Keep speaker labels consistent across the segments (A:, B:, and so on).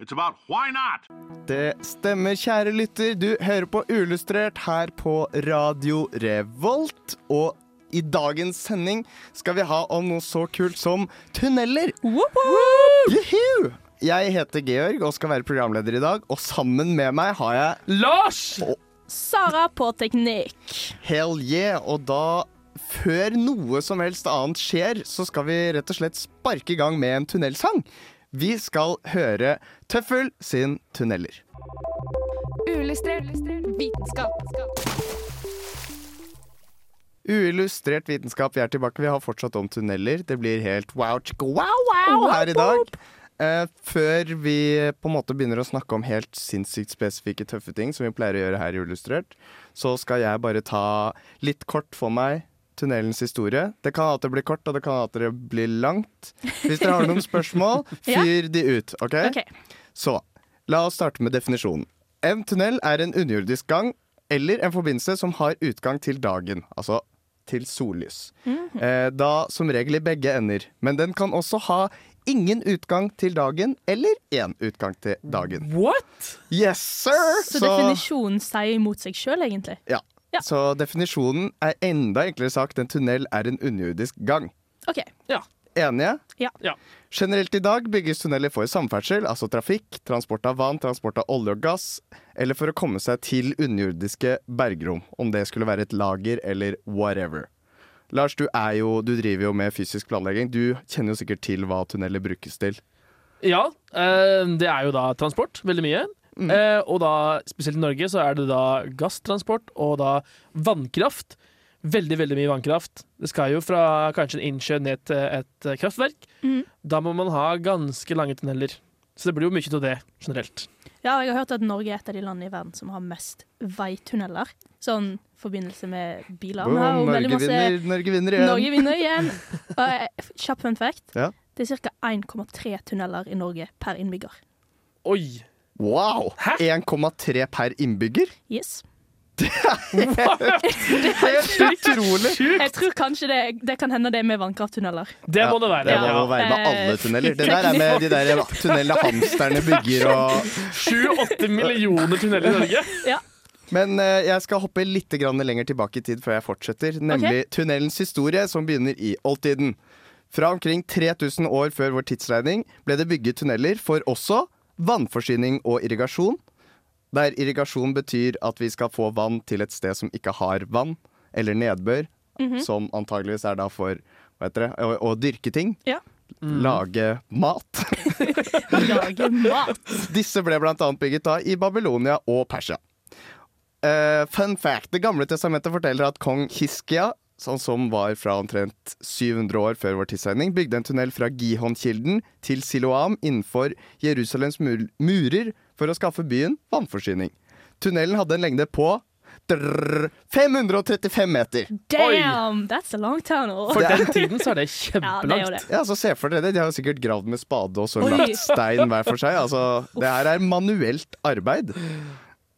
A: it's about why not.
B: Det stemmer, kjære lytter. Du hører på Uillustrert her på Radio Revolt. Og i dagens sending skal vi ha om noe så kult som tunneler. Juhu! Jeg heter Georg og skal være programleder i dag. Og sammen med meg har jeg
C: Lars!
D: Sara på teknikk.
B: Hell yeah. Og da, før noe som helst annet skjer, så skal vi rett og slett sparke i gang med en tunnelsang. Vi skal høre Tøffel sin 'Tunneler'.
D: Uillustrert vitenskap.
B: Uillustrert vitenskap, vi er tilbake. Vi har fortsatt om tunneler. Det blir helt wow, chicka, wow, wow her i dag. Eh, før vi på en måte begynner å snakke om helt sinnssykt spesifikke tøffe ting, som vi pleier å gjøre her i Ullustrert, så skal jeg bare ta litt kort for meg tunnelens historie. Det kan at det blir kort, og det kan at det blir langt. Hvis dere har noen spørsmål, fyr de ut, OK? Så la oss starte med definisjonen. En tunnel er en underjordisk gang eller en forbindelse som har utgang til dagen, altså til sollys. eh, da som regel i begge ender. Men den kan også ha ingen utgang til dagen eller én utgang til dagen.
C: What?
B: Yes, sir!
E: Så definisjonen sier imot seg sjøl, egentlig.
B: ja.
E: Ja.
B: Så definisjonen er enda enklere sagt en tunnel er en underjordisk gang.
E: OK. ja.
B: Enige?
E: Ja.
C: Ja.
B: Generelt i dag bygges tunneler for samferdsel, altså trafikk, transport av vann, transport av olje og gass, eller for å komme seg til underjordiske bergrom, om det skulle være et lager eller whatever. Lars, du, er jo, du driver jo med fysisk planlegging. Du kjenner jo sikkert til hva tunneler brukes til.
C: Ja, eh, det er jo da transport, veldig mye. Eh, og da, spesielt i Norge, så er det da gasstransport og da vannkraft. Veldig, veldig mye vannkraft. Det skal jo fra kanskje en innsjø ned til et eh, kraftverk.
E: Mm.
C: Da må man ha ganske lange tunneler. Så det blir jo mye til det, generelt.
E: Ja, jeg har hørt at Norge er et av de landene i verden som har mest veitunneler. Sånn forbindelse med biler.
B: Boom, Norge
E: masse
B: vinner, Norge vinner igjen!
E: Norge vinner igjen. Og, eh, Kjapp fun fact.
B: Ja.
E: Det er ca. 1,3 tunneler i Norge per innbygger.
C: Oi!
B: Wow! 1,3 per innbygger?
E: Yes.
B: Det er Helt utrolig!
E: Jeg tror kanskje det, det kan hende det er med vannkrafttunneler.
C: Det må det være.
B: Det må
E: Ja.
B: være med alle
E: Eh,
B: tunneler. Det der er med de der tunnelene hamsterne bygger og
C: Sju-åtte millioner tunneler i Norge.
B: Men eh, jeg skal hoppe litt grann lenger tilbake i tid før jeg fortsetter. Nemlig tunnelens historie, som begynner i oldtiden. Fra omkring 3000 år før vår tidsregning ble det bygget tunneler for også vannforsyning og irrigasjon. Der irrigasjon betyr at vi skal få vann til et sted som ikke har vann, eller nedbør,
E: Mhm.
B: som antageligvis er da for hva heter det, å, å dyrke ting.
E: Ja.
B: Lage mat.
E: Lage mat.
B: Disse ble annet bygget da i Babylonia og Persia. Uh, fun fact. Det gamle testamentet forteller at kong Hiskia, sånn som var fra omtrent 700 år før vår tidsregning, bygde en tunnel fra Gihon-kilden til Siloam innenfor Jerusalems mur murer for å skaffe byen vannforsyning. Tunnelen hadde en lengde på 535 meter.
E: Damn, that's a long tunnel.
C: For den tiden så er det kjempelangt.
B: Ja, så Se for dere det. De har sikkert gravd med spade og så
E: Oi.
B: lagt stein hver for seg. Altså, det her er manuelt arbeid.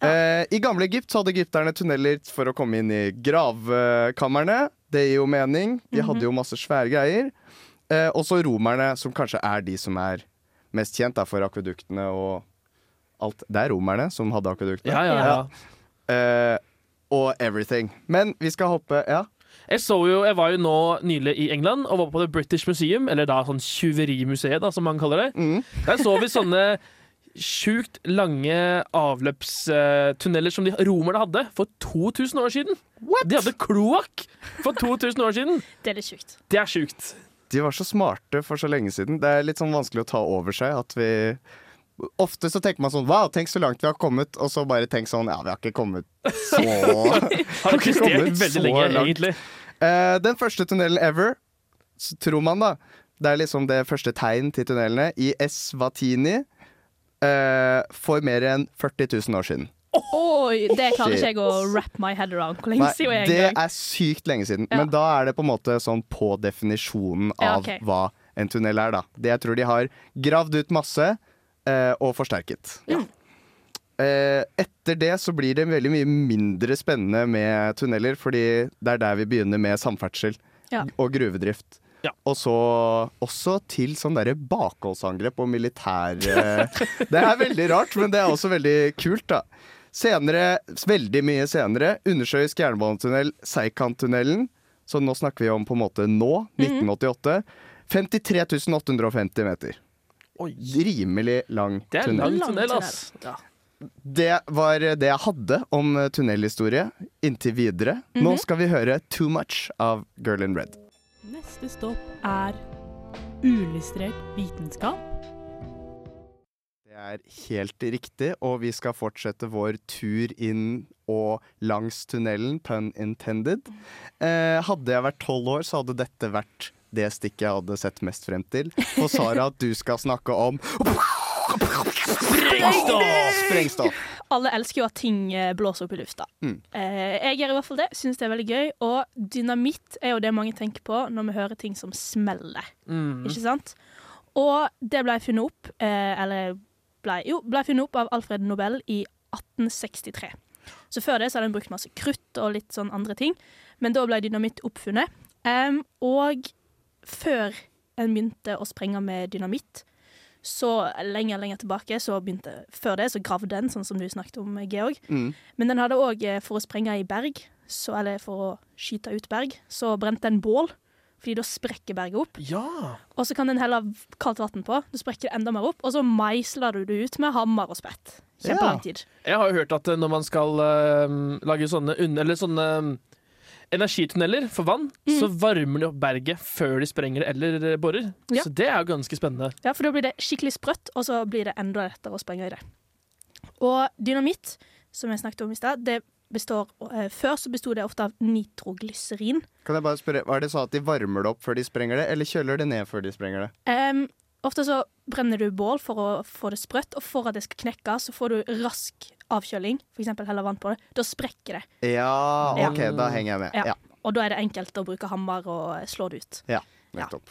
B: Eh, I gamle Egypt så hadde egypterne tunneler for å komme inn i gravkammerne. Det gir jo mening. De hadde jo masse svære greier. Eh, også romerne, som kanskje er de som er mest kjent da, for akveduktene og alt. Det er romerne som hadde akveduktene.
C: Ja, ja, ja.
B: Eh, og everything. Men vi skal hoppe Ja.
C: Jeg, så jo, jeg var jo nå nylig i England og var på The British Museum, eller da sånn tjuverimuseet, da, som man kaller det.
B: Mm.
C: Der så vi sånne sjukt lange avløpstunneler som de romerne hadde for 2000 år siden. De hadde kloakk for 2000 år siden!
E: Det er litt sjukt.
C: Det er sjukt.
B: De var så smarte for så lenge siden. Det er litt sånn vanskelig å ta over seg at vi Ofte så tenker man sånn Wow, tenk så langt vi har kommet. Og så bare tenk sånn Ja, vi har ikke kommet så
C: Har
B: ikke kommet
C: veldig
B: så
C: lenge,
B: langt.
C: egentlig.
B: Eh, Den første tunnelen ever, tror man da Det er liksom det første tegn til tunnelene i Eswatini eh, for mer enn 40 000 år siden.
E: Oi, det klarer ikke jeg å wrap my head around. Hvor lenge siden er
B: det er sykt lenge siden.
E: Ja.
B: Men da er det på en måte sånn på definisjonen
E: Ja,
B: av hva en tunnel er, da. Det jeg tror de har gravd ut masse uh, og forsterket. Eh, etter det så blir det veldig mye mindre spennende med tunneler, fordi det er der vi begynner med samferdsel
E: Ja.
B: og gruvedrift.
C: Ja.
B: Og så også til sånn derre bakholdsangrep og militær eh, Det er veldig rart, men det er også veldig kult, da. Senere, veldig mye senere, undersjøisk jernbanetunnel, Seikanttunnelen. Så nå snakker vi om på en måte nå, 1988. 53 850 meter.
C: Oi.
B: Rimelig lang
C: Det er
B: tunnel.
C: lang tunnel,
E: tunnel.
C: ass. Ja.
B: Det var det jeg hadde om tunnelhistorie inntil videre. Nå skal vi høre Too Much av Girl in Red.
F: Neste stopp er uillustrert vitenskap.
B: Det er helt riktig, og vi skal fortsette vår tur inn og langs tunnelen, pun intended. Eh, hadde jeg vært tolv år, så hadde dette vært det stikket jeg hadde sett mest frem til. Og Sara, du skal snakke om Sprengstoff!
E: Alle elsker jo at ting eh, blåser opp i lufta.
B: Mm.
E: Eh, jeg gjør i hvert fall det. Syns det er veldig gøy. Og dynamitt er jo det mange tenker på når vi hører ting som smeller.
C: Mm.
E: Ikke sant? Og det ble funnet opp eh, Eller ble, jo, ble funnet opp av Alfred Nobel i 1863. Så før det så hadde en brukt masse krutt og litt sånn andre ting. Men da ble dynamitt oppfunnet. Og før en begynte å sprenge med dynamitt, så lenger lenger tilbake, så begynte Før det så gravde den, sånn som du snakket om, Georg.
B: Mm.
E: Men den hadde òg, for å sprenge i berg, så, eller for å skyte ut berg, så brente den bål. Fordi da sprekker berget opp.
C: Ja.
E: Og så kan den helle kaldt vann på. Da sprekker det enda mer opp. Og så meisler du det ut med hammer og spett. Kjempelang tid.
C: Jeg har jo hørt at eh, når man skal uh, lage sånne, eller sånne um, energitunneler for vann,
E: Mm.
C: så varmer de opp berget før de sprenger det eller eh, borer.
E: Ja.
C: Så det er jo ganske spennende.
E: Ja, for da blir det skikkelig sprøtt, og så blir det enda lettere å sprenge i det. Og dynamitt, som jeg snakket om i stad, det består eh, Før så besto det ofte av nitroglyserin.
B: Kan jeg bare spørre, Var det sånn at de varmer det opp før de sprenger det, eller kjøler det ned før de sprenger det?
E: Em, ofte så brenner du bål for å få det sprøtt, og for at det skal knekke, så får du rask avkjøling. Eksempel heller vann på det. Da sprekker det.
B: Ja,
E: Ja.
B: OK, da henger jeg med.
E: Ja.
B: Ja,
E: Og da er det enkelt å bruke hammer og slå det ut.
B: Ja, nettopp.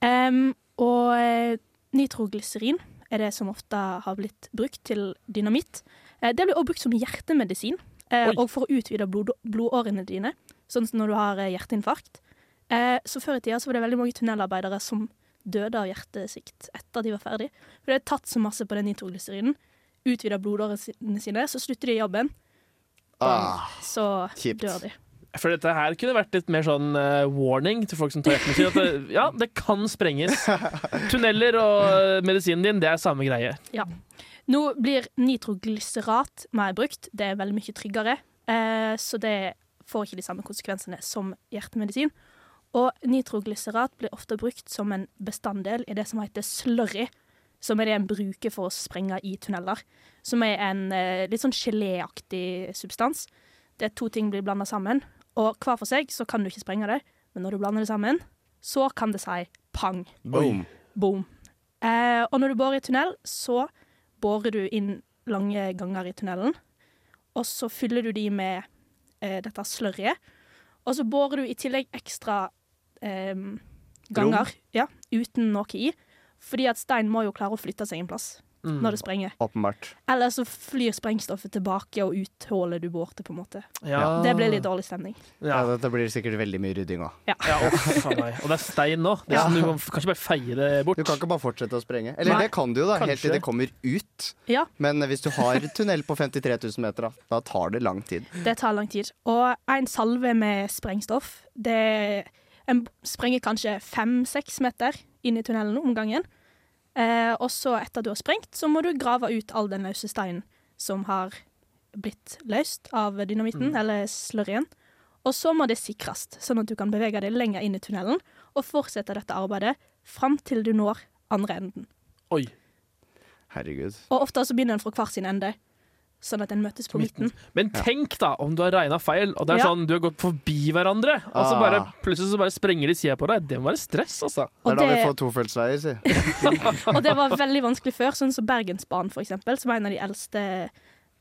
E: Um, og eh, nitroglyserin er det som ofte har blitt brukt til dynamitt. Eh, det blir også brukt som hjertemedisin, eh,
C: Oi.
E: og for å utvide blod blodårene dine, sånn som når du har hjerteinfarkt. Så før i tida så var det veldig mange tunnelarbeidere som døde av hjertesvikt etter at de var ferdig. For de hadde tatt så masse på den nitroglyserinen, utvida blodårene sine, så slutter de i jobben,
B: Ah,
E: så
B: kjipt.
E: dør de.
C: For dette her kunne vært litt mer sånn uh, warning til folk som tar hjertemedisin. At det, ja, det kan sprenges. Tunneler og eh, medisinen din, det er samme greie. Ja.
E: Nå blir nitroglycerat mer brukt. Det er veldig mye tryggere, eh, så det får ikke de samme konsekvensene som hjertemedisin. Og nitroglycerat blir ofte brukt som en bestanddel i det som heter slurry, som er det en bruker for å sprenge i tunneler. Som er en eh, litt sånn geléaktig substans. Det er to ting blir blanda sammen, og hver for seg så kan du ikke sprenge det, men når du blander det sammen, så kan det si pang.
B: Boom.
E: Boom. Eh, og når du borer i tunnel, så borer du inn lange ganger i tunnelen. Og så fyller du de med eh, dette slørjet. Og så borer du i tillegg ekstra ganger ja, uten noe i. Fordi at stein må jo klare å flytte seg en plass
C: Mm.
E: når det sprenger.
B: Åpenbart.
E: Eller så flyr sprengstoffet tilbake og ut hullet du borte, på en måte.
C: Ja.
E: Det blir litt dårlig stemning.
B: Ja,
C: Ja.
B: dette blir sikkert veldig mye rydding òg.
C: Ja, ja. Og det er stein nå. Det er
B: Ja.
C: sånn, du kan ikke kanskje bare feie det bort.
B: Du kan ikke bare fortsette å sprenge. Eller
E: Nei.
B: det kan du jo, da, helt til det kommer ut.
E: Ja.
B: Men hvis du har tunnel på 53 000 meter, da, da tar det lang tid.
E: Det tar lang tid. Og en salve med sprengstoff, det En sprenger kanskje fem-seks meter inn i tunnelen om gangen. Eh, og så, etter du har sprengt, så må du grave ut all den løse steinen som har blitt løst av dynamitten, eller slurryen. Og så må det sikres, sånn at du kan bevege deg lenger inn i tunnelen og fortsette dette arbeidet fram til du når andre enden.
C: Oi.
B: Herregud.
E: Og ofte så begynner en fra hver sin ende, sånn at den møtes på midten.
C: Men tenk da om du har regna feil, og det er
E: Ja.
C: sånn du har gått forbi hverandre, og så
B: Ah.
C: bare, plutselig så bare sprenger de sida på deg. Det må være stress, altså.
B: Det er da vi får tofeltsveier, si.
E: og det var veldig vanskelig før, sånn som Bergensbanen, for eksempel, som er en av de eldste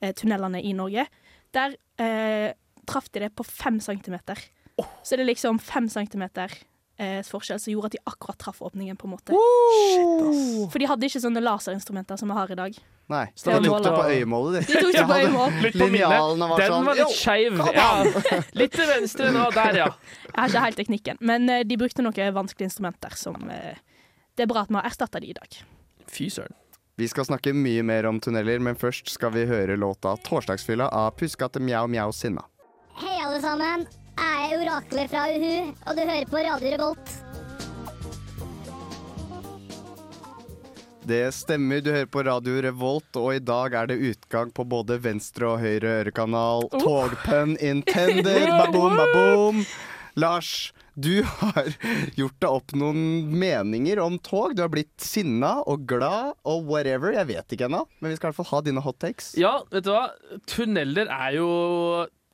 E: eh, tunnelene i Norge. Der eh, traff de det på fem centimeter. Så det er liksom fem centimeter eh, forskjell som gjorde at de akkurat traff åpningen, på en måte. Shit, For de hadde ikke sånne laserinstrumenter som vi har i dag.
B: Nei,
C: Så
B: de
C: da
B: tok det på øyemålet, de.
E: De tok det på
C: øyemålet. Minnet.
B: Var
C: Den
B: sånn
C: var litt skeiv. Ja. Litt til venstre nå. Der, ja.
E: Jeg har ikke helt teknikken, men eh, de brukte noen vanskelige instrumenter som eh, Det er bra at vi har erstatta de i dag.
C: Fy søren.
B: Vi skal snakke mye mer om tunneler, men først skal vi høre låta 'Torsdagsfylla' av Puskate Mjau Mjau Sinna.
G: Hei, alle sammen. Jeg er oraklet fra Uhu, og du hører på Radio Revolt.
B: Det stemmer, du hører på Radio Revolt, og i dag er det utgang på både venstre og høyre ørekanal. Togpønn intender, baboom, baboom. Lars, du har gjort deg opp noen meninger om tog. Du har blitt sinna og glad og whatever. Jeg vet ikke ennå, men vi skal i hvert fall ha dine hot takes.
C: Ja, vet du hva? Tunneler er jo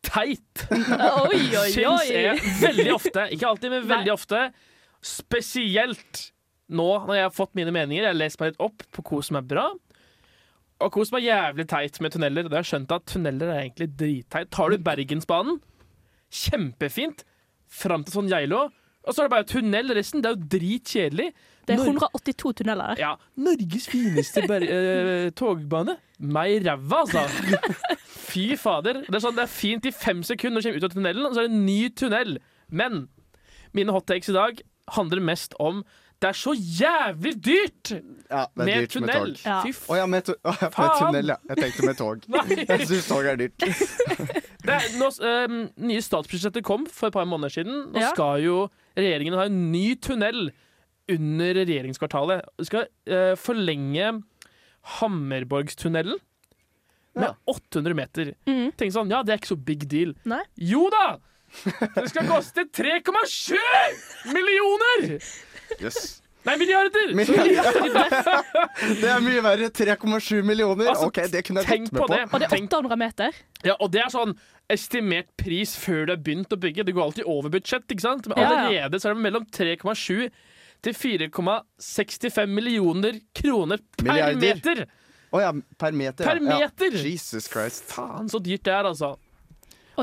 C: teit.
E: Oi, oi,
C: Syns jeg veldig ofte. Ikke alltid, men veldig ofte. Spesielt nå når jeg har fått mine meninger. Jeg har lest meg litt opp på hva som er bra. Og hva som er jævlig teit med tunneler. Og det har jeg skjønt at tunneler er egentlig dritteit. Tar du Bergensbanen, kjempefint, fram til sånn Geilo. Og så er det bare tunnel. Resten det er jo dritkjedelig.
E: Det er 182 tunneler.
C: Ja, Norges fineste ber eh, togbane. Meg i ræva, altså. Fy fader. Det er, sånn, det er fint i fem sekunder når du kommer ut av tunnelen, og så er det en ny tunnel. Men mine hot takes i dag handler mest om det er så jævlig dyrt
B: Ja, det er
C: med
B: dyrt med
C: tunnel.
B: tog.
E: Ja.
C: Fy
B: Å ja, med, tu oh, ja, med tunnel, ja. Jeg tenkte med tog. Jeg syns tog er dyrt.
C: Det er, nå, um, nye statsbudsjettet kom for et par måneder siden. Nå
E: Ja.
C: skal jo regjeringen har en ny tunnel under regjeringskvartalet. De skal eh, forlenge Hammerborgstunnelen med
B: Ja.
C: 800 meter.
E: Mm.
C: Tenk sånn, ja, det er ikke så big deal.
E: Nei.
C: Jo da! Det skal koste 3,7 millioner!
B: Yes.
C: Nei, milliarder!
B: Det er mye verre. 3,7 millioner.
C: Altså,
B: OK, det kunne jeg
C: Tenk
B: gått med
C: på
B: på.
C: det.
E: Og det er 800 meter.
C: ja, og det er sånn estimert pris før du har begynt å bygge. Det går alltid over budsjett, ikke sant? Men allerede så er det mellom 3,7 til 4,65 millioner kroner per
B: Milliarder.
C: meter!
B: Å ja, per meter.
C: Per
B: ja.
C: meter!
B: Ja. Jesus Christ.
C: Faen, så dyrt det er, altså.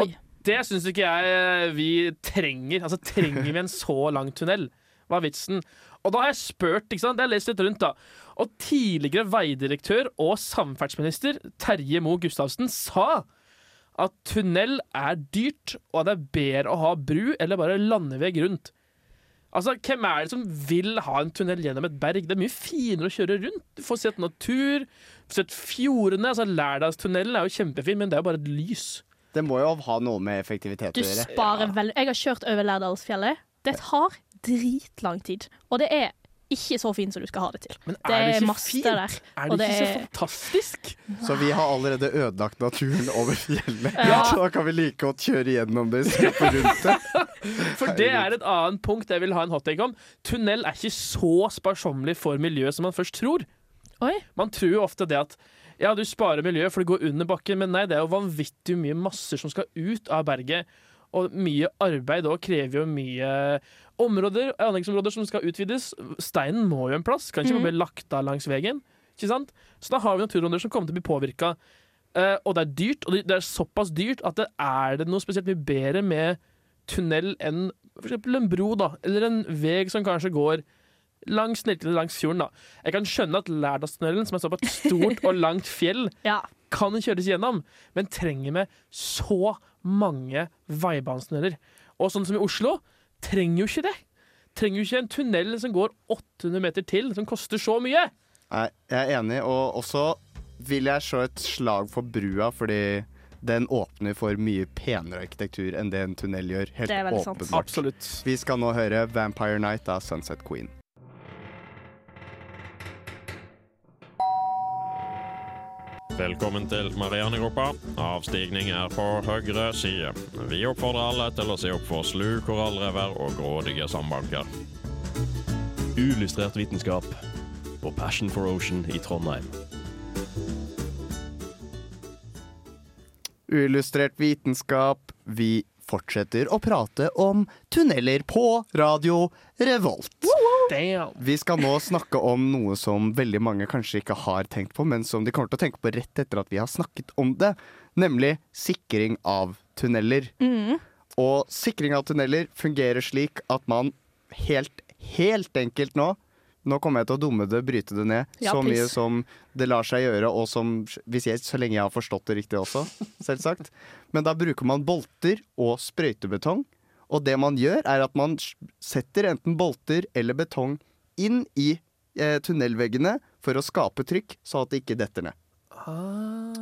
E: Oi.
C: Det syns ikke jeg eh, vi trenger. Altså, trenger vi en så lang tunnel? Hva er vitsen? Og da har jeg spurt, ikke sant? Jeg har lest litt rundt, da. Og tidligere veidirektør og samferdselsminister Terje Moe Gustavsen sa at tunnel er dyrt, og det er bedre å ha bru eller bare landeveg rundt. Altså, Hvem er det som vil ha en tunnel gjennom et berg? Det er mye finere å kjøre rundt. Du får sett natur, får sett fjordene. altså Lærdalstunnelen er jo kjempefin, men det er jo bare et lys.
B: Det må jo ha noe med effektivitet
E: Du
B: å gjøre.
E: sparer veldig Jeg har kjørt over Lærdalsfjellet. Det tar dritlang tid. Og det er ikke så fint som du skal ha det til.
C: Men er det
E: er
C: ikke fint?
E: der,
C: Er det
E: det
C: ikke så
E: er-
C: fantastisk?
B: Så vi har allerede ødelagt naturen over fjellet.
E: Ja.
B: Så da kan vi like godt kjøre gjennom det istedenfor rundt det.
C: For det er et annet punkt jeg vil ha en hottake om. Tunnel er ikke så sparsommelig for miljøet som man først tror.
E: Oi.
C: Man tror jo ofte det at ja, du sparer miljøet for det går under bakken, men nei, det er jo vanvittig mye masser som skal ut av berget. Og mye arbeid òg krever jo mye områder, anleggsområder som skal utvides. Steinen må jo en plass, kan ikke mm. bli lagt av langs veien. Ikke sant? Så da har vi naturområder som kommer til å bli påvirka. og det er dyrt, og det er såpass dyrt at det er det noe spesielt mye bedre med tunnel enn eksempel en bro, da, eller en vei som kanskje går langs, ned- langs fjorden. da. Jeg kan skjønne at Lærdalstunnelen, som er såpass stort og langt fjell,
E: Ja.
C: kan kjøres gjennom, men trenger vi så mange veibanetunneler? Og sånn som i Oslo, trenger jo ikke det. Trenger jo ikke en tunnel som går 800 meter til, som koster så mye.
B: Nei, jeg er enig, og også vil jeg slå et slag for brua, fordi den åpner for mye penere arkitektur enn det en tunnel gjør. Helt
E: Det veldig sant.
B: åpenbart.
C: Absolutt.
B: Vi skal nå høre Vampire Night av Sunset Queen.
H: Velkommen til Marianegruppa. Avstigning er på høyre side. Vi oppfordrer alle til å se opp for slu, korallrever og grådige sandbanker.
I: Uillustrert vitenskap på Passion for Ocean i Trondheim.
B: Uillustrert vitenskap. Vi fortsetter å prate om tunneler på Radio Revolt.
C: Damn.
B: Vi skal nå snakke om noe som veldig mange kanskje ikke har tenkt på, men som de kommer til å tenke på rett etter at vi har snakket om det. Nemlig sikring av tunneler.
E: Mm.
B: Og sikring av tunneler fungerer slik at man helt, helt enkelt nå Nå kommer jeg til å dumme det, bryte det ned
E: Ja,
B: så mye som det lar seg gjøre, og som, hvis jeg, så lenge jeg har forstått det riktig også, selvsagt. Men da bruker man bolter og sprøytebetong. Og det man gjør, er at man setter enten bolter eller betong inn i eh, tunnelveggene for å skape trykk, så at det ikke detter ned.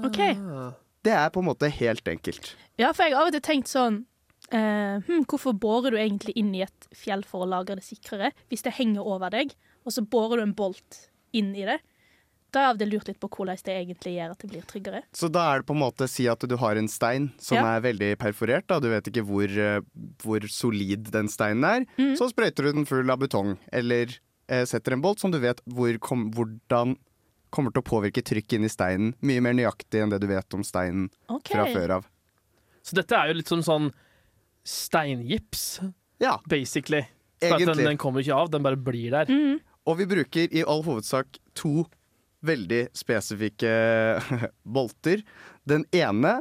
E: OK.
B: Det er på en måte helt enkelt.
E: Ja, for jeg har av og til tenkt sånn eh, hm, Hvorfor borer du egentlig inn i et fjell for å lagre det sikrere, hvis det henger over deg, og så borer du en bolt inn i det? Da og til lurt litt på hvordan det egentlig gjør at det blir tryggere.
B: Så da er det på en måte si at du har en stein som
E: Ja.
B: er veldig perforert. Da. Du vet ikke hvor, eh, hvor solid den steinen er.
E: Mm.
B: Så sprøyter du den full av betong, eller eh, setter en bolt som du vet hvor kom, hvordan kommer til å påvirke trykket inni i steinen. Mye mer nøyaktig enn det du vet om steinen
E: okay.
B: fra før av.
C: Så dette er jo litt som sånn steingips,
B: Ja,
C: basically. For den, den kommer ikke av, den bare blir der.
E: Mm.
B: Og vi bruker i all hovedsak to veldig spesifikke bolter. Den ene,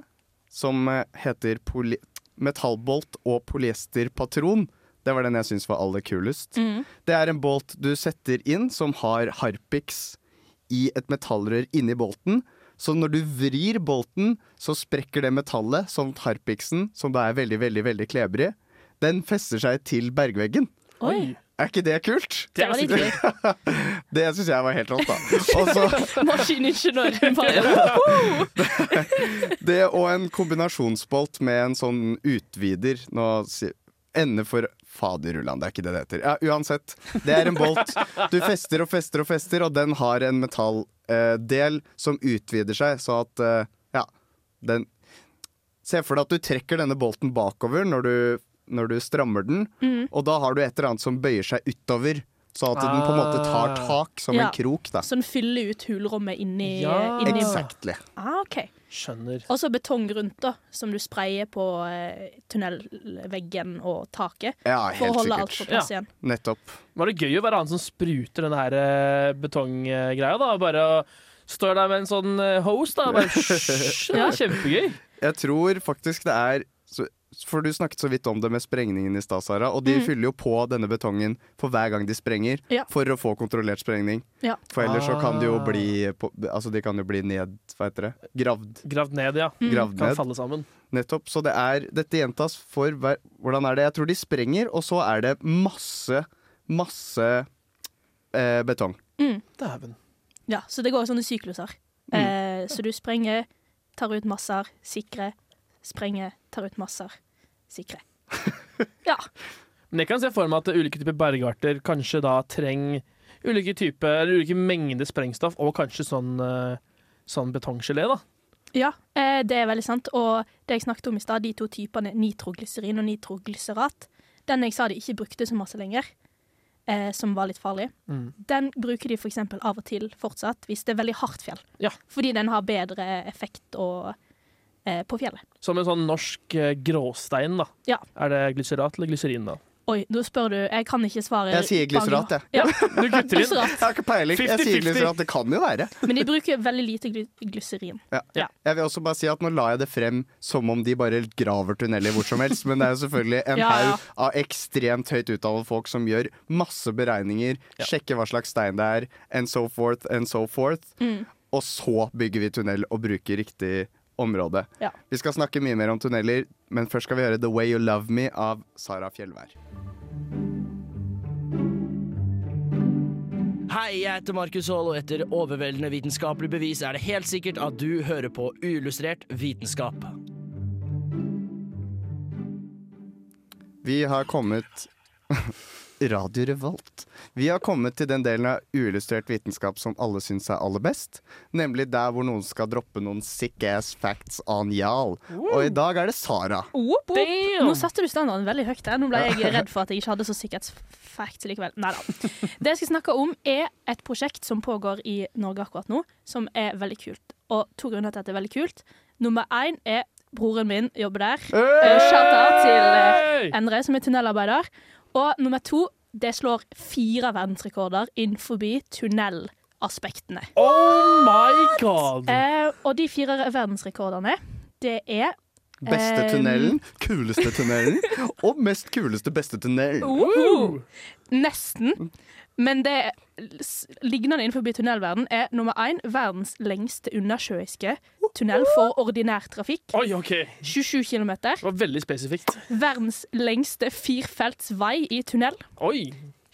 B: som heter poly metallbolt og polyesterpatron, det var den jeg syns var aller kulest.
E: Mm.
B: Det er en bolt du setter inn som har harpiks i et metallrør inni bolten. Så når du vrir bolten, så sprekker det metallet, som harpiksen, som da er veldig, veldig, veldig klebrig, den fester seg til bergveggen.
E: Oi.
B: Er ikke det kult?
E: Det var litt kult.
B: Det syns jeg var helt rått, da.
E: Maskiningeniøren Bare,
B: det og en kombinasjonsbolt med en sånn utvider. Nå Ende for Faderullan, det er ikke det det heter. Ja, uansett. Det er en bolt du fester og fester og fester, og den har en metalldel som utvider seg, så at eh, Ja, den Se for deg at du trekker denne bolten bakover når du, når du strammer den,
E: mm.
B: og da har du et eller annet som bøyer seg utover. Så at den på en måte tar tak som
E: Ja.
B: en krok, da.
E: Så den fyller ut hulrommet inni,
C: Ja.
E: inni
B: Exactly.
E: Ah, okay.
C: Skjønner.
E: Og så betong rundt, da, som du sprayer på eh, tunnelveggen og taket.
B: Ja,
E: For å
B: helt
E: sikkert. alt på plass
C: Ja.
E: igjen.
B: Nettopp.
C: Var det gøy å være han som spruter denne her eh, betonggreia, da? Bare står der med en sånn eh, hose, da. Bare,
E: Ja.
C: kjempegøy.
B: Jeg tror faktisk det er For du snakket så vidt om det med sprengningen i stad, Sara. Og de
E: Mm.
B: fyller jo på denne betongen for hver gang de sprenger,
E: Ja.
B: for å få kontrollert sprengning.
E: Ja.
B: For ellers så kan de jo
C: Ah.
B: bli på, Altså de kan jo bli ned Hva heter det? Gravd.
C: Gravd ned, ja.
E: Mm.
B: Gravd
C: Kan
B: ned.
C: falle sammen.
B: Nettopp. Så det er Dette gjentas for hver Hvordan er det? Jeg tror de sprenger, og så er det masse, masse eh, betong.
E: Mm.
C: Dæven.
E: Ja, så det går sånne sykluser.
B: Mm.
E: Eh, så du sprenger, tar ut masser, sikre, sprenger, tar ut masser, sikre. Ja.
C: Men jeg kan se for meg at ulike typer bergarter kanskje da trenger ulike typer, eller ulike mengder sprengstoff, og kanskje sånn, eh, sånn betonggelé, da.
E: Ja, eh, det er veldig sant. Og det jeg snakket om i stad, de to typene nitroglyserin og nitroglyserat, den jeg sa de ikke brukte så masse lenger, eh, som var litt farlig,
C: Mm.
E: den bruker de for eksempel av og til fortsatt hvis det er veldig hardt fjell.
C: Ja.
E: Fordi den har bedre effekt og, på fjellet.
C: Som en sånn norsk eh, gråstein, da.
E: Ja.
C: Er det glyserat eller glyserin, da?
E: Oi, nå spør du. Jeg kan ikke svare.
B: Jeg sier glyserat, jeg.
E: Ja,
C: Du kutter inn.
B: Jeg har ikke peiling. Jeg sier glyserat. Det kan jo være.
E: Men de bruker veldig lite gly glyserin.
B: Ja.
E: Ja.
B: Jeg vil også bare si at Nå la jeg det frem som om de bare graver tunneler hvor som helst, men det er jo selvfølgelig en
E: Ja, ja.
B: haug av ekstremt høyt utdannede folk som gjør masse beregninger,
C: Ja.
B: sjekker hva slags stein det er, and so forth and so forth.
E: Mm.
B: Og så bygger vi tunnel og bruker riktig område.
E: Ja.
B: Vi skal snakke mye mer om tunneler, men først skal vi høre The Way You Love Me av Sara Fjellvær.
J: Hei, jeg heter Markus Haall, og etter overveldende vitenskapelig bevis er det helt sikkert at du hører på uillustrert vitenskap.
B: Vi har kommet Radio Revolt. Vi har kommet til den delen av uillustrert vitenskap som alle syns er aller best. Nemlig der hvor noen skal droppe noen sick ass facts on Jarl. Og i dag er det Sara.
E: Whoop, whoop. Nå satte du standarden veldig høyt der. Nå ble jeg redd for at jeg ikke hadde så sikkerhetsfacts likevel. Nei da. Det jeg skal snakke om, er et prosjekt som pågår i Norge akkurat nå, som er veldig kult. Og to grunner til at det er veldig kult. Nummer én er broren min jobber der. Uh, Shout-out til uh, Endre, som er tunnelarbeider. Og nummer to, det slår fire verdensrekorder innenfor tunnelaspektene.
C: Oh my god!
E: Eh, og de fire verdensrekordene, det er
B: Beste
E: eh,
B: tunnelen, kuleste tunnelen og mest kuleste beste tunnelen.
E: Woohoo! Nesten. Men det lignende innenfor tunnelverden er nummer én verdens lengste undersjøiske tunnel for ordinær trafikk.
C: Oi, OK.
E: 27 km.
C: Det var veldig spesifikt.
E: Verdens lengste firfelts vei i tunnel.
C: Oi.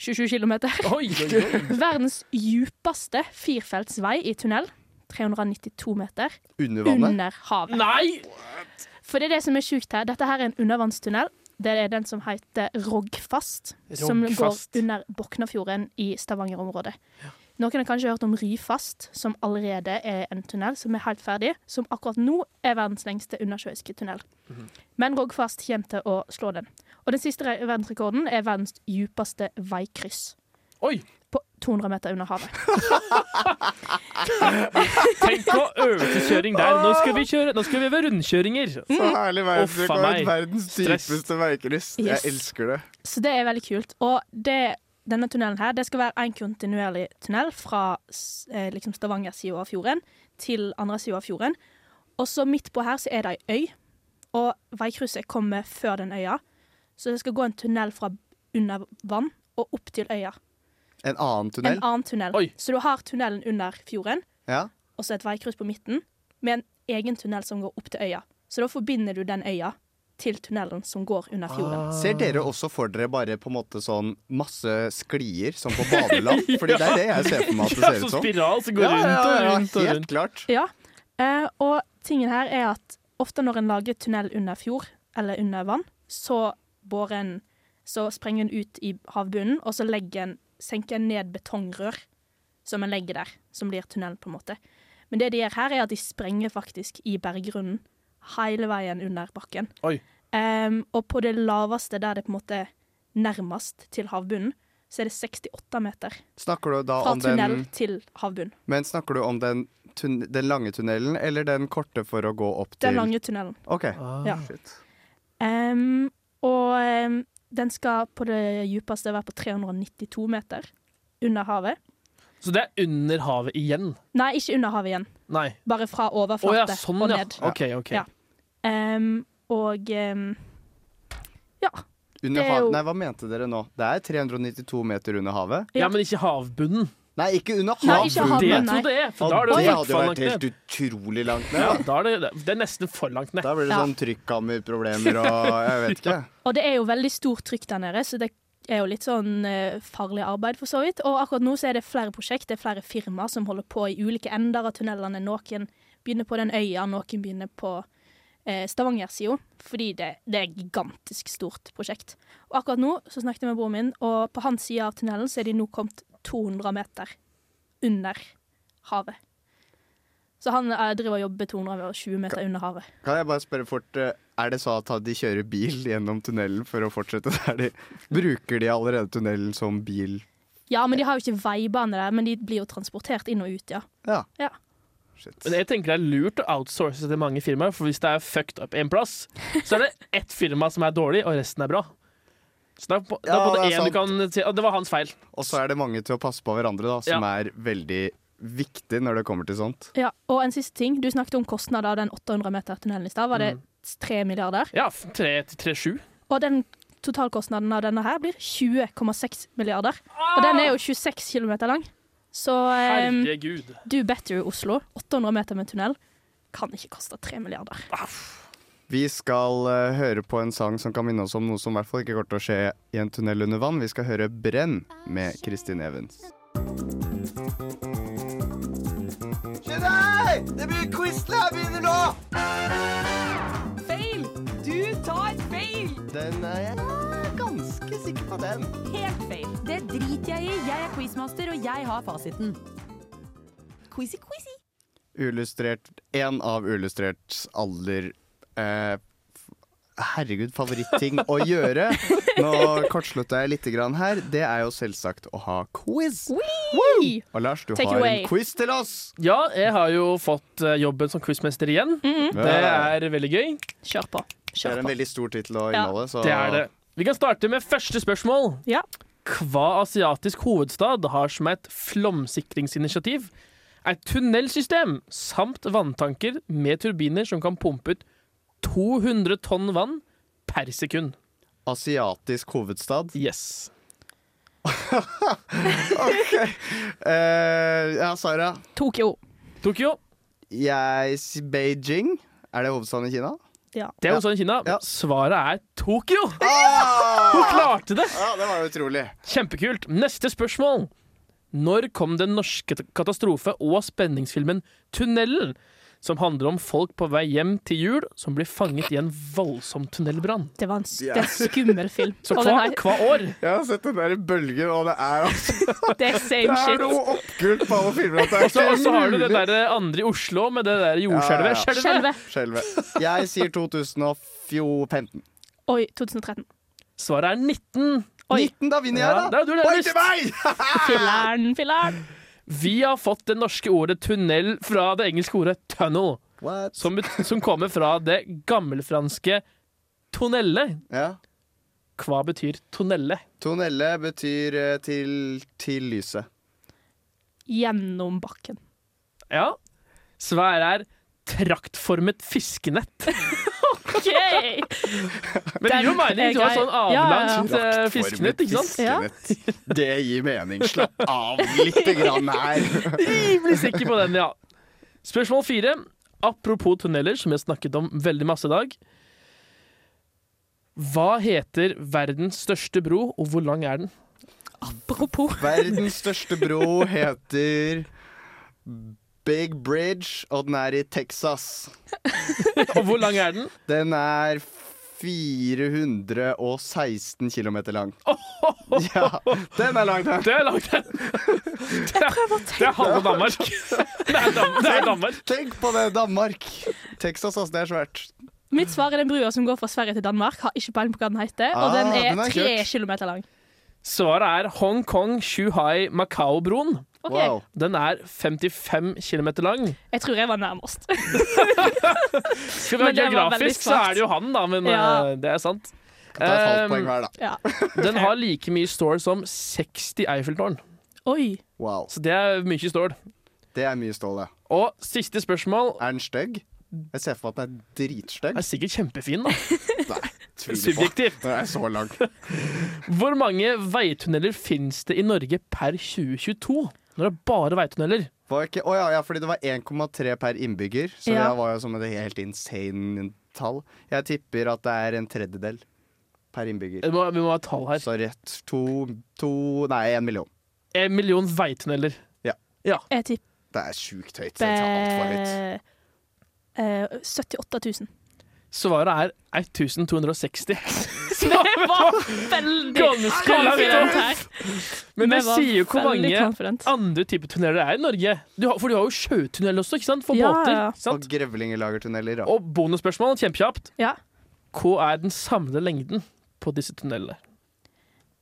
E: 27 km.
C: Oi, oi, oi.
E: Verdens djupeste firfelts vei i tunnel. 392 meter.
B: Under vannet.
E: Under havet.
C: Nei!
E: For det er det som er sjukt her. Dette her er en undervannstunnel. Det er den som heter Rogfast, som går under Boknafjorden i Stavanger-området. Noen har kanskje hørt om Ryfast, som allerede er en tunnel som er helt ferdig, som akkurat nå er verdens lengste undersjøiske tunnel.
C: Mhm.
E: Men Rogfast kommer til å slå den. Og den siste verdensrekorden er verdens djupeste veikryss.
C: Oi!
E: På 200 meter under havet.
C: Tenk på øvelseskjøring der. Nå skal vi kjøre Nå skal vi øve rundkjøringer.
B: Så herlig verdensrekord. Verdens dypeste veikryss.
E: Yes.
B: Jeg elsker det.
E: Så det er veldig kult. Og det, denne tunnelen her, det skal være en kontinuerlig tunnel fra eh, liksom Stavanger-sida av fjorden til andre sida av fjorden. Og så midt på her så er det ei øy, og veikrysset kommer før den øya. Så det skal gå en tunnel fra under vann og opp til øya.
B: En annen tunnel.
E: En annen tunnel.
C: Oi.
E: Så du har tunnelen under fjorden,
B: Ja.
E: og så et veikryss på midten, med en egen tunnel som går opp til øya. Så da forbinder du den øya til tunnelen som går under fjorden.
B: Ser dere også for dere bare på en måte sånn masse sklier, som på badeland? Fordi det er det jeg ser for meg at det
C: Ja,
B: ser
C: så
B: ut som.
C: spiral som går
B: Ja,
C: rundt og rundt. ja,
B: Helt
C: rundt.
B: klart.
E: Ja, eh, og tingen her er at ofte når en lager tunnel under fjord, eller under vann, så borer en Så sprenger en ut i havbunnen, og så legger en, senker en ned betongrør som en legger der, som blir tunnel, på en måte. Men det de gjør her, er at de sprenger faktisk i berggrunnen hele veien under bakken.
C: Oi.
E: Em, og på det laveste, der det på en måte nærmest til havbunnen, så er det 68 meter
B: Snakker du da
E: fra
B: om
E: tunnel
B: den
E: til havbunn.
B: Men snakker du om den, tun den lange tunnelen eller den korte for å gå opp til
E: Den lange tunnelen.
B: OK.
E: Ja.
B: Shit.
E: Em, og um, den skal på det djupeste være på 392 meter under havet.
C: Så det er under havet igjen?
E: Nei, ikke under havet igjen.
C: Nei.
E: Bare fra
C: overflate
E: overflate
C: ja, sånn
E: og
C: ja.
E: Okay,
C: OK, OK.
E: Ja. Em, og ja.
B: Hav... Nei, hva mente dere nå? Det er 392 meter under havet?
C: Ja, men ikke havbunnen.
B: Nei, ikke under
E: havbunnen,
C: Det
E: nei.
C: trodde jeg, for da er det
B: det
C: jo
B: hadde
C: for
B: vært helt utrolig langt ned.
C: Ja,
B: Da.
C: er det, det er nesten for langt ned.
B: Da blir det sånn trykkammerproblemer og jeg vet ikke.
E: Og det er jo veldig stort trykk der nede, så det er jo litt sånn eh, farlig arbeid for så vidt. Og akkurat nå så er det flere prosjekt, det er flere firmaer som holder på i ulike ender av tunnelene. Noen begynner på den øya, noen begynner på eh, Stavanger-sida, fordi det, det er et gigantisk stort prosjekt. Og akkurat nå så snakket jeg med broren min, og på hans side av tunnelen så er de nå kommet 200 meter under havet. Så han eh, driver og jobber 220 meter under havet.
B: Kan jeg bare spørre fort, eh, er det sånn at de kjører bil gjennom tunnelen for å fortsette der de Bruker de allerede tunnelen som bil?
E: Ja, men de har jo ikke veibane der, men de blir jo transportert inn og ut, ja.
B: Ja.
E: Ja.
B: Shit.
C: Men jeg tenker det er lurt å outsource til mange firmaer, for hvis det er fucked up en plass, så er det ett firma som er dårlig, og resten er bra. Så da
B: Ja,
C: både
B: det er
C: en du kan si «Å, Det var hans feil.
B: Og så er det mange til å passe på hverandre, da, som er veldig viktig når det kommer til sånt.
E: Ja, Og en siste ting. Du snakket om kostnader av den 800 meter tunnelen i stad. Var det
C: tre
E: 3 milliarder?
C: Ja, 3-7.
E: Og den totalkostnaden av denne her blir 20,6 milliarder. Og den er jo 26 km lang. Så
C: um,
E: do better, Oslo. 800 meter med tunnel kan ikke koste 3 milliarder.
B: Vi skal uh, høre på en sang som kan minne oss om noe som i hvert fall ikke kommer til å skje i en tunnel under vann. Vi skal høre 'Brenn' med Kristin Evens.
I: Jedi! Det blir quizle jeg begynner nå!
K: Feil! Du tar feil!
B: Den er jeg ganske sikker på den.
K: Helt feil. Det driter jeg i. Jeg er quizmaster, og jeg har fasiten. Quizy, quizy.
B: Uillustrert En av Uillustrerts aller eh, herregud, favoritting å gjøre. Nå kortslutta jeg litt grann her. Det er jo selvsagt å ha quiz. Og Lars, du
C: Take
B: har en quiz til oss.
C: Ja, jeg har jo fått eh, jobben som quizmester igjen.
E: Mhm.
C: Det er veldig gøy.
E: Kjør på.
B: Det er en veldig stor tittel å
C: Ja,
B: inneholde. Så
C: Det er det. Vi kan starte med første spørsmål. Hva asiatisk hovedstad har som et flomsikringsinitiativ et tunnelsystem samt vanntanker med turbiner som kan pumpe ut 200 tonn vann per sekund?
B: Asiatisk hovedstad?
C: Yes.
B: OK. Uh, ja, Sara.
E: Tokyo.
C: Tokyo.
B: Jeg yes, Beijing. Er det hovedstaden i Kina?
E: Ja.
C: Det er jo sånn i Kina. Svaret er Tokyo!
B: Ah!
C: Hun klarte det!
B: Ja, det var jo utrolig.
C: Kjempekult. Neste spørsmål. Når kom den norske katastrofe- og spenningsfilmen 'Tunnelen'? Som handler om folk på vei hjem til jul som blir fanget i en voldsom tunnelbrann.
E: Det var en, det er skummel film.
C: Så hva,
E: her-
C: hva år?
B: Jeg har sett den der i bølgen, og det er altså
E: Det er same
B: Det er noe oppkult på alle filmer. det er
C: Og så har du det der andre i Oslo med det der jordskjelvet.
B: Ja, ja, ja.
C: Skjelvet.
B: Jeg sier 2015.
E: Oi, 2013.
C: Svaret er 19.
B: 19, da vinner jeg,
C: Ja,
B: da!
C: da er du nærmest.
B: til meg!
E: Filler'n, filler'n.
C: Vi har fått det norske ordet tunnel fra det engelske ordet tunnel. Som, som kommer fra det gammelfranske tonelle. Hva betyr tonelle?
B: Tonelle betyr eh, til, til lyset.
E: Gjennom bakken.
C: Ja. Svaret er traktformet fiskenett.
E: OK!
C: Men det gir jo mening. Du har sånn
E: avlangt ja, ja.
C: eh, fiskenett, ikke sant?
B: Ja. Det gir mening. Slapp av lite grann her.
C: Rimelig sikker på den, ja. Spørsmål fire. Apropos tunneler, som vi har snakket om veldig masse i dag. Hva heter verdens største bro, og hvor lang er den?
E: Apropos.
B: Verdens største bro heter Big Bridge, og den er i Texas.
C: Og hvor lang er den?
B: Den er 416 km lang. Ja, den er lang, den.
C: Det er langt, den. Det er, det er halve Danmark. Det er, Dam det er Danmark.
B: Tenk på det, Danmark. Texas, altså, det er svært.
E: Mitt svar er den brua som går fra Sverige til Danmark. Har ikke peiling på hva den heter. Og
B: Ah,
E: den er
B: den er
E: tre
B: kjørt.
E: kilometer lang.
C: Svaret er Hongkong-Shuhai-Macao-broen.
E: Ok. Wow.
C: Den er 55 km lang.
E: Jeg tror jeg var nærmest.
C: Skal vi
E: Men
C: være
E: det
C: geografisk, så er det jo han, da, men
E: Ja.
C: uh, det er sant.
B: Ta et halvt
C: Um,
B: poeng hver, da.
E: Ja.
C: Den har like mye stål som 60 Eiffeltårn.
E: Oi.
B: Wow.
C: Så det er mye stål.
B: Det er mye stål, ja.
C: Og siste spørsmål
B: Er den stygg? Jeg ser for meg at den er dritstygg.
C: er sikkert kjempefin, da.
B: Nei.
C: Subjektivt.
B: Den er så lang.
C: Hvor mange veitunneler finnes det i Norge per 2022? Når det er bare veitunneler.
B: Var ikke, å ja, ja, fordi det var 1,3 per innbygger, så
C: Ja.
B: det var jo som et helt insane tall. Jeg tipper at det er en tredjedel per innbygger.
C: Vi må, vi må ha tall her.
B: Så rett to, to Nei, én million.
C: En million veitunneler.
B: Ja.
C: Ja.
E: Jeg tipper
B: Det er sjukt høyt. Det er altfor høyt.
E: eh, 78 000.
C: Svaret er 1260.
E: Det var veldig
C: Ganske langt
E: her.
C: Men det sier jo hvor mange
E: konferent.
C: andre typer tunneler det er i Norge. Du har, for du har jo sjøtunnel også, ikke sant? For
E: Ja,
C: båter.
E: ja.
B: Og grevlingelagertunneler. Ja.
C: Og bonusspørsmål, kjempekjapt.
E: Ja.
C: Hva er den samlede lengden på disse tunnelene?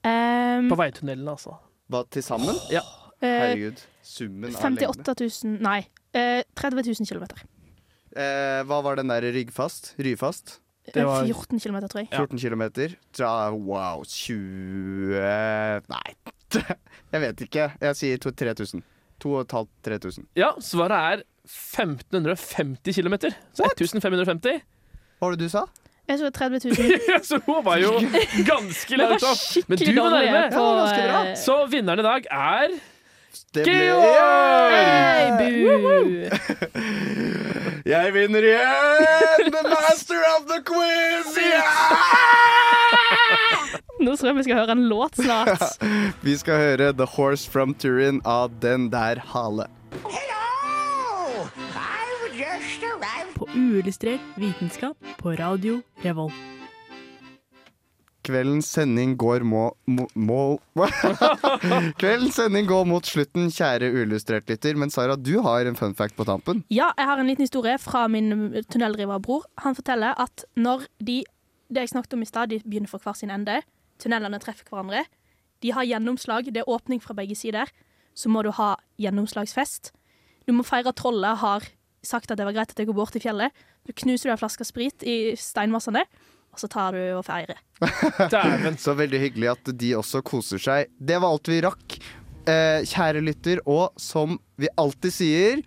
E: Um,
C: På veitunnelene, altså.
B: Hva til sammen?
C: Ja.
E: eh,
B: Herregud. Summen av lengde.
E: 58 000 Nei. eh, 30 000 km.
B: Eh, hva var den der ryggfast? Ryfast?
C: Det var-
E: 14 km, tror jeg.
B: 14 kilometer. Da, wow, 20 Nei, jeg vet ikke. Jeg sier 3000. 2500-3000.
C: Ja, svaret er 1550 km. Så 1550.
B: Hva var det du sa?
E: Jeg så 30 000.
C: så hun var jo ganske langt opp. Men du var nærme. Ja,
E: eh,
C: Så vinneren i dag er Georg!
E: Hey, bu!
B: Jeg vinner igjen! The master of the quiz!
E: Nå tror jeg vi skal høre en låt snart.
B: Vi skal høre The Horse from Turin av Den der hale.
F: På uillustrert vitenskap på radio Revolt.
B: Kveldens sending går må... må, må Kveldens sending går mot slutten, kjære uillustrert lytter. Men Sara, du har en fun fact på tampen.
E: Ja, jeg har en liten historie fra min tunnelriverbror. Han forteller at når de det jeg snakket om i stad, de begynner fra hver sin ende. Tunnelene treffer hverandre. De har gjennomslag. Det er åpning fra begge sider. Så må du ha gjennomslagsfest. Du må feire at trollet har sagt at det var greit at jeg går bort til fjellet. Så knuser du en flaske sprit i steinmassene, og så tar du og feirer.
B: Så veldig hyggelig at de også koser seg. Det var alt vi rakk. Eh, kjære lytter, og som vi alltid sier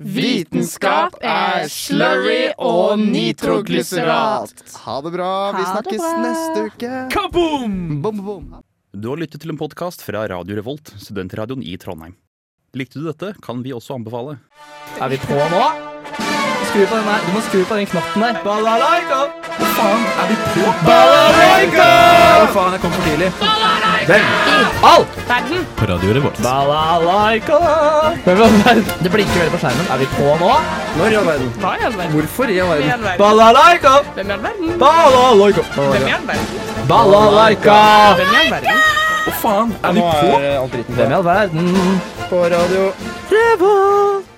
L: Vitenskap er slurry og nitroglyserat.
B: Ha det bra. Vi snakkes
L: bra.
B: neste uke.
C: Kaboom!
B: Bom, bom.
M: Du har lyttet til en podkast fra Radio Revolt, studentradioen i Trondheim. Likte du dette, kan vi også anbefale.
N: Er vi på nå? Skru på den der. Du må skru på den knappen der. Balalaika! Hva faen, er vi på? Balalaika! Hva faen, jeg kom for tidlig. Hvem? All!
E: Verden!
N: På radioen vårt. Balalaika! Hvem i all verden? Det blinker veldig på skjermen. Er vi på nå? Når i all verden?
E: Hva i all verden?
N: Hvorfor
E: i all
N: verden?
E: verden?
N: Balalaika!
E: Hvem i all verden?
N: Balalaika!
E: Hvem i all verden?
N: Balalaika!
E: Hvem i all verden?
N: Hva faen, er vi på? Hvem i all verden? På Radio Revolt.